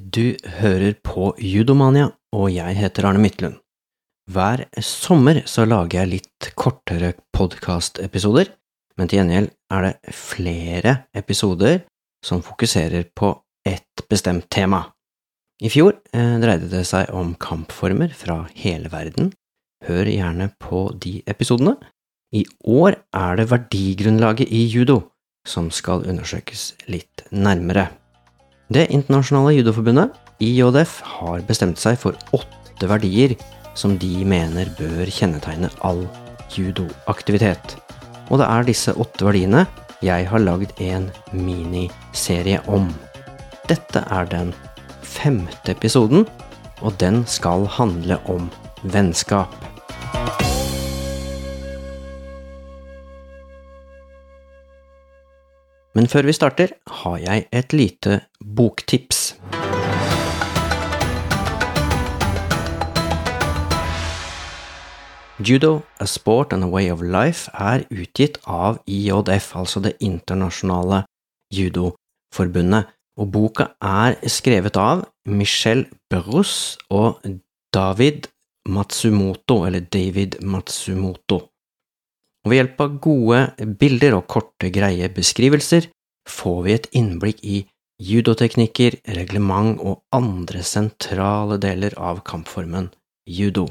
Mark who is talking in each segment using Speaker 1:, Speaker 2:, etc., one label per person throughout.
Speaker 1: Du hører på Judomania, og jeg heter Arne Midtlund. Hver sommer så lager jeg litt kortere podkastepisoder, men til gjengjeld er det flere episoder som fokuserer på ett bestemt tema. I fjor eh, dreide det seg om kampformer fra hele verden. Hør gjerne på de episodene. I år er det verdigrunnlaget i judo som skal undersøkes litt nærmere. Det internasjonale judoforbundet, IJF, har bestemt seg for åtte verdier som de mener bør kjennetegne all judoaktivitet. Og det er disse åtte verdiene jeg har lagd en miniserie om. Dette er den femte episoden, og den skal handle om vennskap. Men før vi starter, har jeg et lite boktips. Judo, A Sport and a Way of Life er utgitt av IJF, altså Det internasjonale judoforbundet, og boka er skrevet av Michel Berus og David Matsumoto, eller David Matsumoto. Og ved hjelp av gode bilder og korte, greie beskrivelser får vi et innblikk i judoteknikker, reglement og andre sentrale deler av kampformen judo.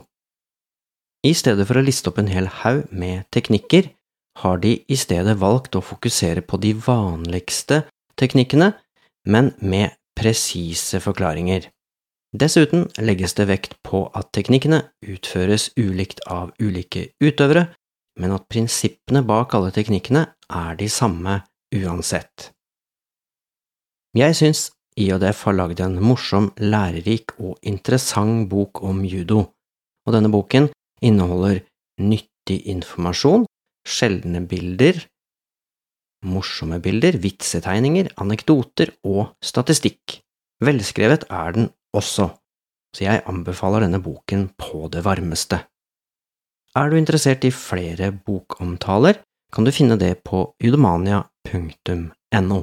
Speaker 1: I stedet for å liste opp en hel haug med teknikker, har de i stedet valgt å fokusere på de vanligste teknikkene, men med presise forklaringer. Dessuten legges det vekt på at teknikkene utføres ulikt av ulike utøvere, men at prinsippene bak alle teknikkene er de samme uansett. Jeg syns IODF har lagd en morsom, lærerik og interessant bok om judo, og denne boken inneholder nyttig informasjon, sjeldne bilder, morsomme bilder, vitsetegninger, anekdoter og statistikk. Velskrevet er den også, så jeg anbefaler denne boken på det varmeste. Er du interessert i flere bokomtaler, kan du finne det på judomania.no.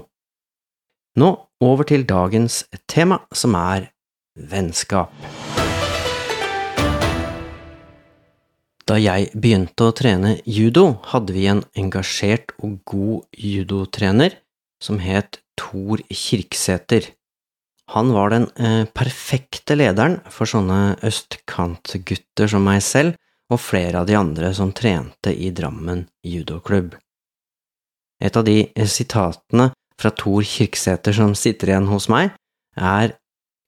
Speaker 1: Nå over til dagens tema, som er vennskap. Da jeg begynte å trene judo, hadde vi en engasjert og god judotrener som het Tor Kirksæter. Han var den eh, perfekte lederen for sånne østkantgutter som meg selv, og flere av de andre som trente i Drammen judoklubb. Et av de sitatene fra Tor Kirksæter som sitter igjen hos meg, er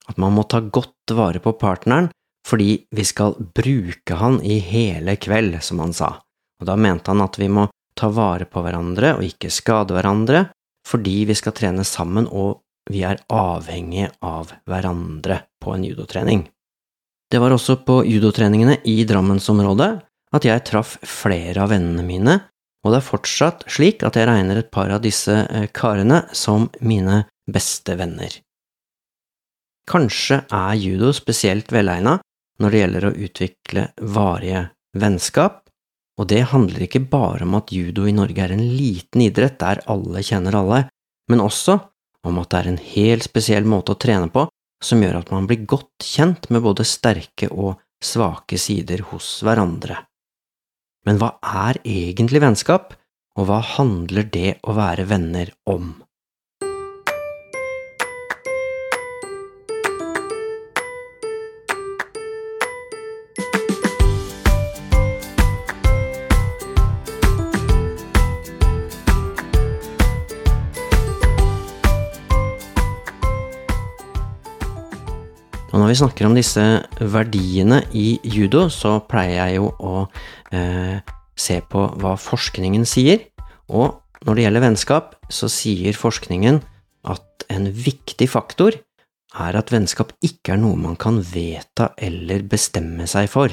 Speaker 1: at man må ta godt vare på partneren fordi vi skal bruke han i hele kveld, som han sa, og da mente han at vi må ta vare på hverandre og ikke skade hverandre, fordi vi skal trene sammen og vi er avhengige av hverandre på en judotrening. Det var også på judotreningene i Drammensområdet at jeg traff flere av vennene mine, og det er fortsatt slik at jeg regner et par av disse eh, karene som mine beste venner. Kanskje er judo spesielt velegna når det gjelder å utvikle varige vennskap, og det handler ikke bare om at judo i Norge er en liten idrett der alle kjenner alle, men også om at det er en helt spesiell måte å trene på som gjør at man blir godt kjent med både sterke og svake sider hos hverandre. Men hva er egentlig vennskap, og hva handler det å være venner om? Når vi snakker om disse verdiene i judo, så pleier jeg jo å eh, se på hva forskningen sier. Og når det gjelder vennskap, så sier forskningen at en viktig faktor er at vennskap ikke er noe man kan vedta eller bestemme seg for.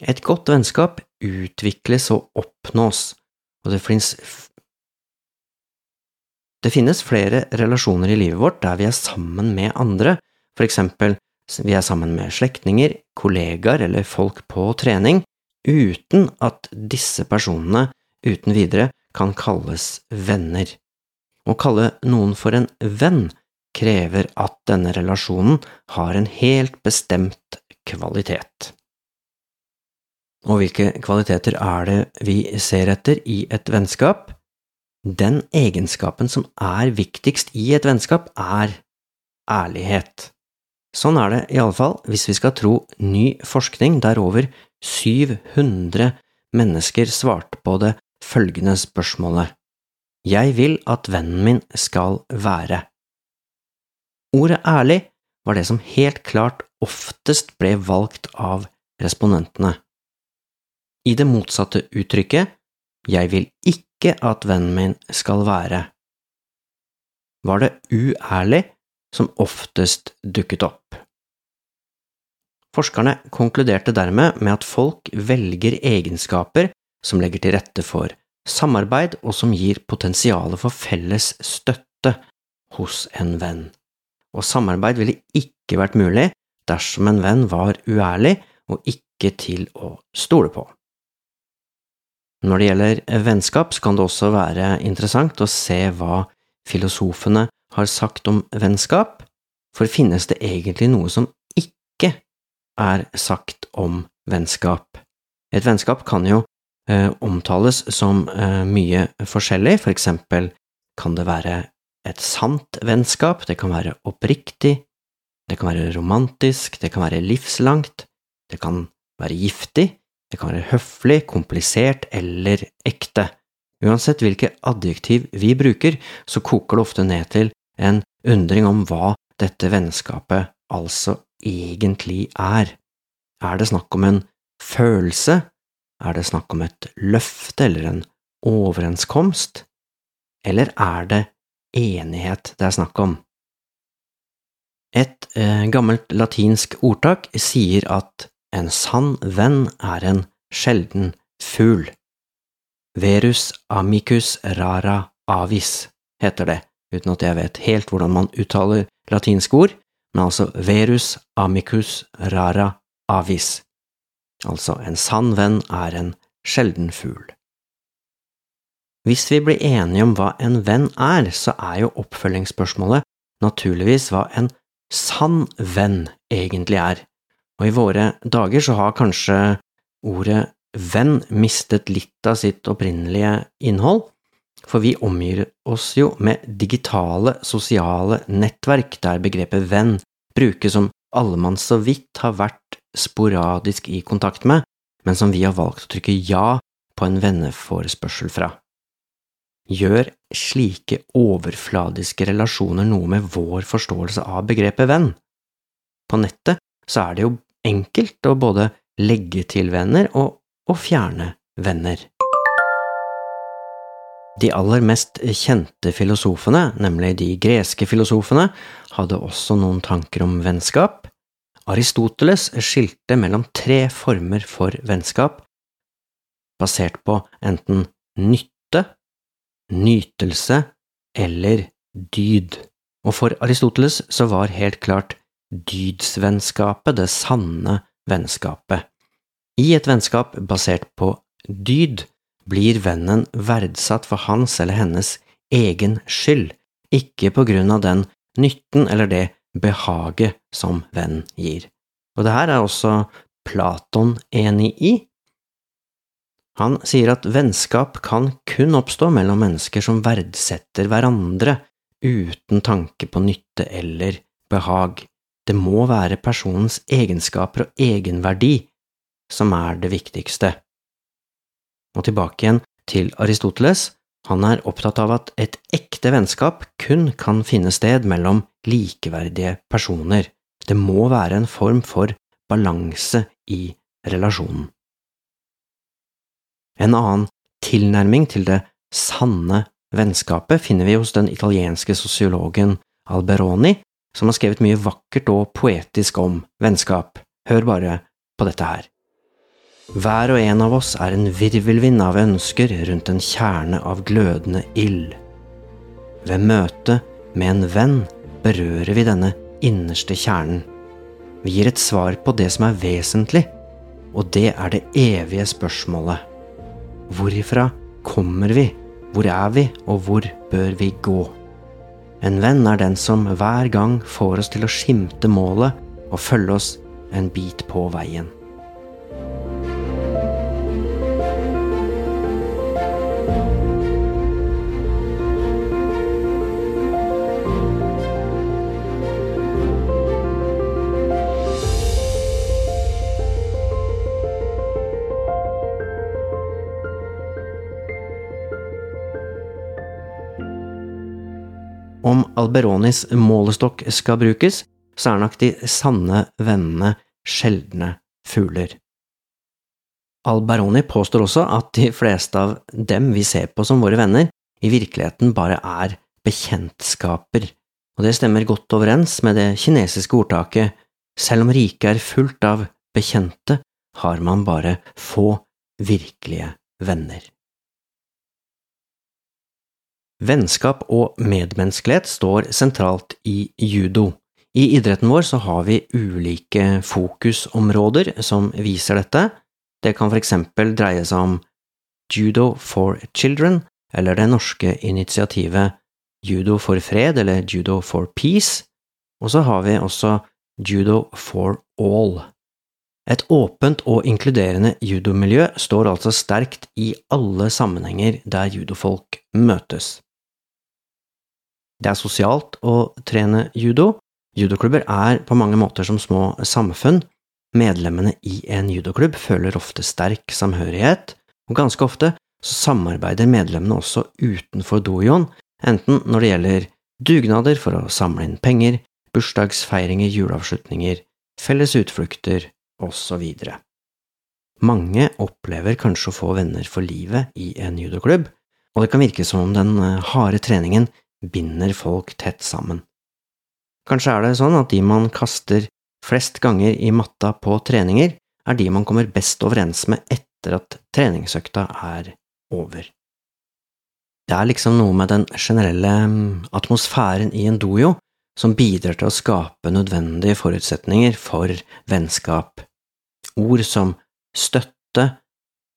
Speaker 1: Et godt vennskap utvikles og oppnås, og det finnes Det finnes flere relasjoner i livet vårt der vi er sammen med andre, for eksempel vi er sammen med slektninger, kollegaer eller folk på trening, uten at disse personene uten videre kan kalles venner. Å kalle noen for en venn krever at denne relasjonen har en helt bestemt kvalitet. Og hvilke kvaliteter er det vi ser etter i et vennskap? Den egenskapen som er viktigst i et vennskap, er ærlighet. Sånn er det i alle fall hvis vi skal tro ny forskning der over 700 mennesker svarte på det følgende spørsmålet Jeg vil at vennen min skal være. Ordet ærlig var det som helt klart oftest ble valgt av respondentene. I det motsatte uttrykket Jeg vil ikke at vennen min skal være, var det uærlig som oftest dukket opp. Forskerne konkluderte dermed med at folk velger egenskaper som legger til rette for samarbeid og som gir potensialet for felles støtte hos en venn. Og samarbeid ville ikke vært mulig dersom en venn var uærlig og ikke til å stole på. Når det gjelder vennskap, kan det også være interessant å se hva filosofene har sagt om vennskap, for finnes det egentlig noe som ikke er sagt om vennskap? Et vennskap kan jo eh, omtales som eh, mye forskjellig, for eksempel kan det være et sant vennskap, det kan være oppriktig, det kan være romantisk, det kan være livslangt, det kan være giftig, det kan være høflig, komplisert eller ekte. Uansett hvilke adjektiv vi bruker, så koker det ofte ned til en undring om hva dette vennskapet altså egentlig er. Er det snakk om en følelse? Er det snakk om et løfte eller en overenskomst? Eller er det enighet det er snakk om? Et eh, gammelt latinsk ordtak sier at en sann venn er en sjelden fugl. Verus amicus rara avis, heter det uten at jeg vet helt hvordan man uttaler latinske ord, men altså verus amicus rara avis. Altså, en sann venn er en sjelden fugl. Hvis vi blir enige om hva en venn er, så er jo oppfølgingsspørsmålet naturligvis hva en sann venn egentlig er, og i våre dager så har kanskje ordet venn mistet litt av sitt opprinnelige innhold, for vi omgir oss jo med digitale, sosiale nettverk der begrepet venn brukes som alle man så vidt har vært sporadisk i kontakt med, men som vi har valgt å trykke ja på en venneforespørsel fra. Gjør slike overfladiske relasjoner noe med vår forståelse av begrepet venn? På nettet så er det jo enkelt å både legge til venner og å fjerne venner. De aller mest kjente filosofene, nemlig de greske filosofene, hadde også noen tanker om vennskap. Aristoteles skilte mellom tre former for vennskap, basert på enten nytte, nytelse eller dyd. Og for Aristoteles så var helt klart dydsvennskapet det sanne vennskapet. I et vennskap basert på dyd blir vennen verdsatt for hans eller hennes egen skyld, ikke på grunn av den nytten eller det behaget som venn gir. Og det her er også Platon enig i. Han sier at vennskap kan kun oppstå mellom mennesker som verdsetter hverandre uten tanke på nytte eller behag. Det må være personens egenskaper og egenverdi som er det viktigste. Og tilbake igjen til Aristoteles, han er opptatt av at et ekte vennskap kun kan finne sted mellom likeverdige personer. Det må være en form for balanse i relasjonen. En annen tilnærming til det sanne vennskapet finner vi hos den italienske sosiologen Alberoni, som har skrevet mye vakkert og poetisk om vennskap. Hør bare på dette her. Hver og en av oss er en virvelvind av ønsker rundt en kjerne av glødende ild. Ved møtet med en venn berører vi denne innerste kjernen. Vi gir et svar på det som er vesentlig, og det er det evige spørsmålet. Hvorifra kommer vi, hvor er vi, og hvor bør vi gå? En venn er den som hver gang får oss til å skimte målet og følge oss en bit på veien. Om Alberonis målestokk skal brukes, så er nok de sanne vennene sjeldne fugler. Alberoni påstår også at de fleste av dem vi ser på som våre venner, i virkeligheten bare er bekjentskaper, og det stemmer godt overens med det kinesiske ordtaket selv om riket er fullt av bekjente, har man bare få virkelige venner. Vennskap og medmenneskelighet står sentralt i judo. I idretten vår så har vi ulike fokusområder som viser dette. Det kan for eksempel dreie seg om Judo for Children, eller det norske initiativet Judo for fred, eller Judo for peace, og så har vi også Judo for all. Et åpent og inkluderende judomiljø står altså sterkt i alle sammenhenger der judofolk møtes. Det er sosialt å trene judo. Judoklubber er på mange måter som små samfunn. Medlemmene i en judoklubb føler ofte sterk samhørighet, og ganske ofte samarbeider medlemmene også utenfor dojoen, enten når det gjelder dugnader for å samle inn penger, bursdagsfeiringer, juleavslutninger, felles utflukter osv. Mange opplever kanskje å få venner for livet i en judoklubb, og det kan virke som om den harde treningen binder folk tett sammen. Kanskje er det sånn at de man kaster flest ganger i matta på treninger, er de man kommer best overens med etter at treningsøkta er over. Det er liksom noe med den generelle mm, atmosfæren i en dojo som bidrar til å skape nødvendige forutsetninger for vennskap. Ord som støtte,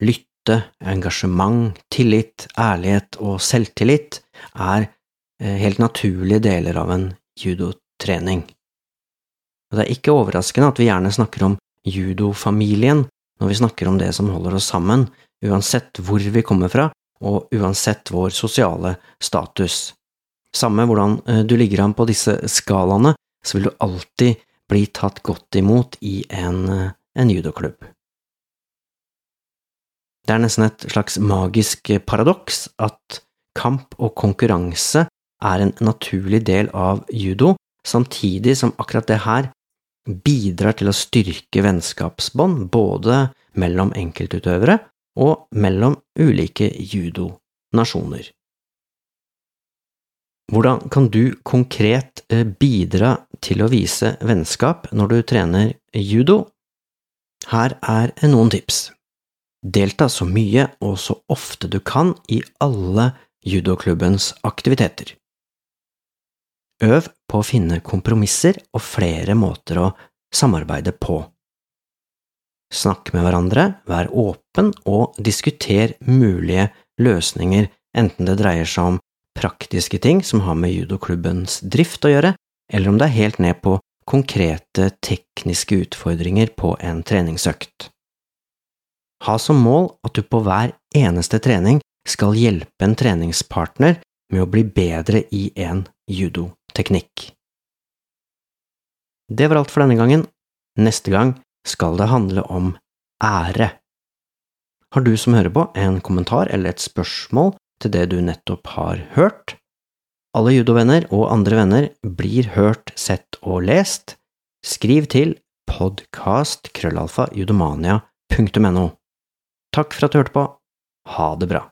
Speaker 1: lytte, engasjement, tillit, ærlighet og selvtillit er helt naturlige deler av en judotrening. Og det er ikke overraskende at vi gjerne snakker om judofamilien når vi snakker om det som holder oss sammen, uansett hvor vi kommer fra, og uansett vår sosiale status. Samme hvordan eh, du ligger an på disse skalaene, så vil du alltid bli tatt godt imot i en, eh, en judoklubb. Det er nesten et slags magisk paradoks at kamp og konkurranse er en naturlig del av judo, samtidig som akkurat det her bidrar til å styrke vennskapsbånd både mellom enkeltutøvere og mellom ulike judonasjoner. Hvordan kan du konkret eh, bidra til å vise vennskap når du trener judo? Her er noen tips. Delta så mye og så ofte du kan i alle judoklubbens aktiviteter. Øv på å finne kompromisser og flere måter å samarbeide på. Snakk med hverandre, vær åpen og diskuter mulige løsninger, enten det dreier seg om praktiske ting som har med judoklubbens drift å gjøre, eller om det er helt ned på konkrete tekniske utfordringer på en treningsøkt. Ha som mål at du på hver eneste trening skal hjelpe en treningspartner med å bli bedre i en judo teknikk. Det var alt for denne gangen. Neste gang skal det handle om ære. Har du som hører på en kommentar eller et spørsmål til det du nettopp har hørt? Alle judovenner og andre venner blir hørt, sett og lest. Skriv til podkast.krøllalfa.judomania.no. Takk for at du hørte på. Ha det bra.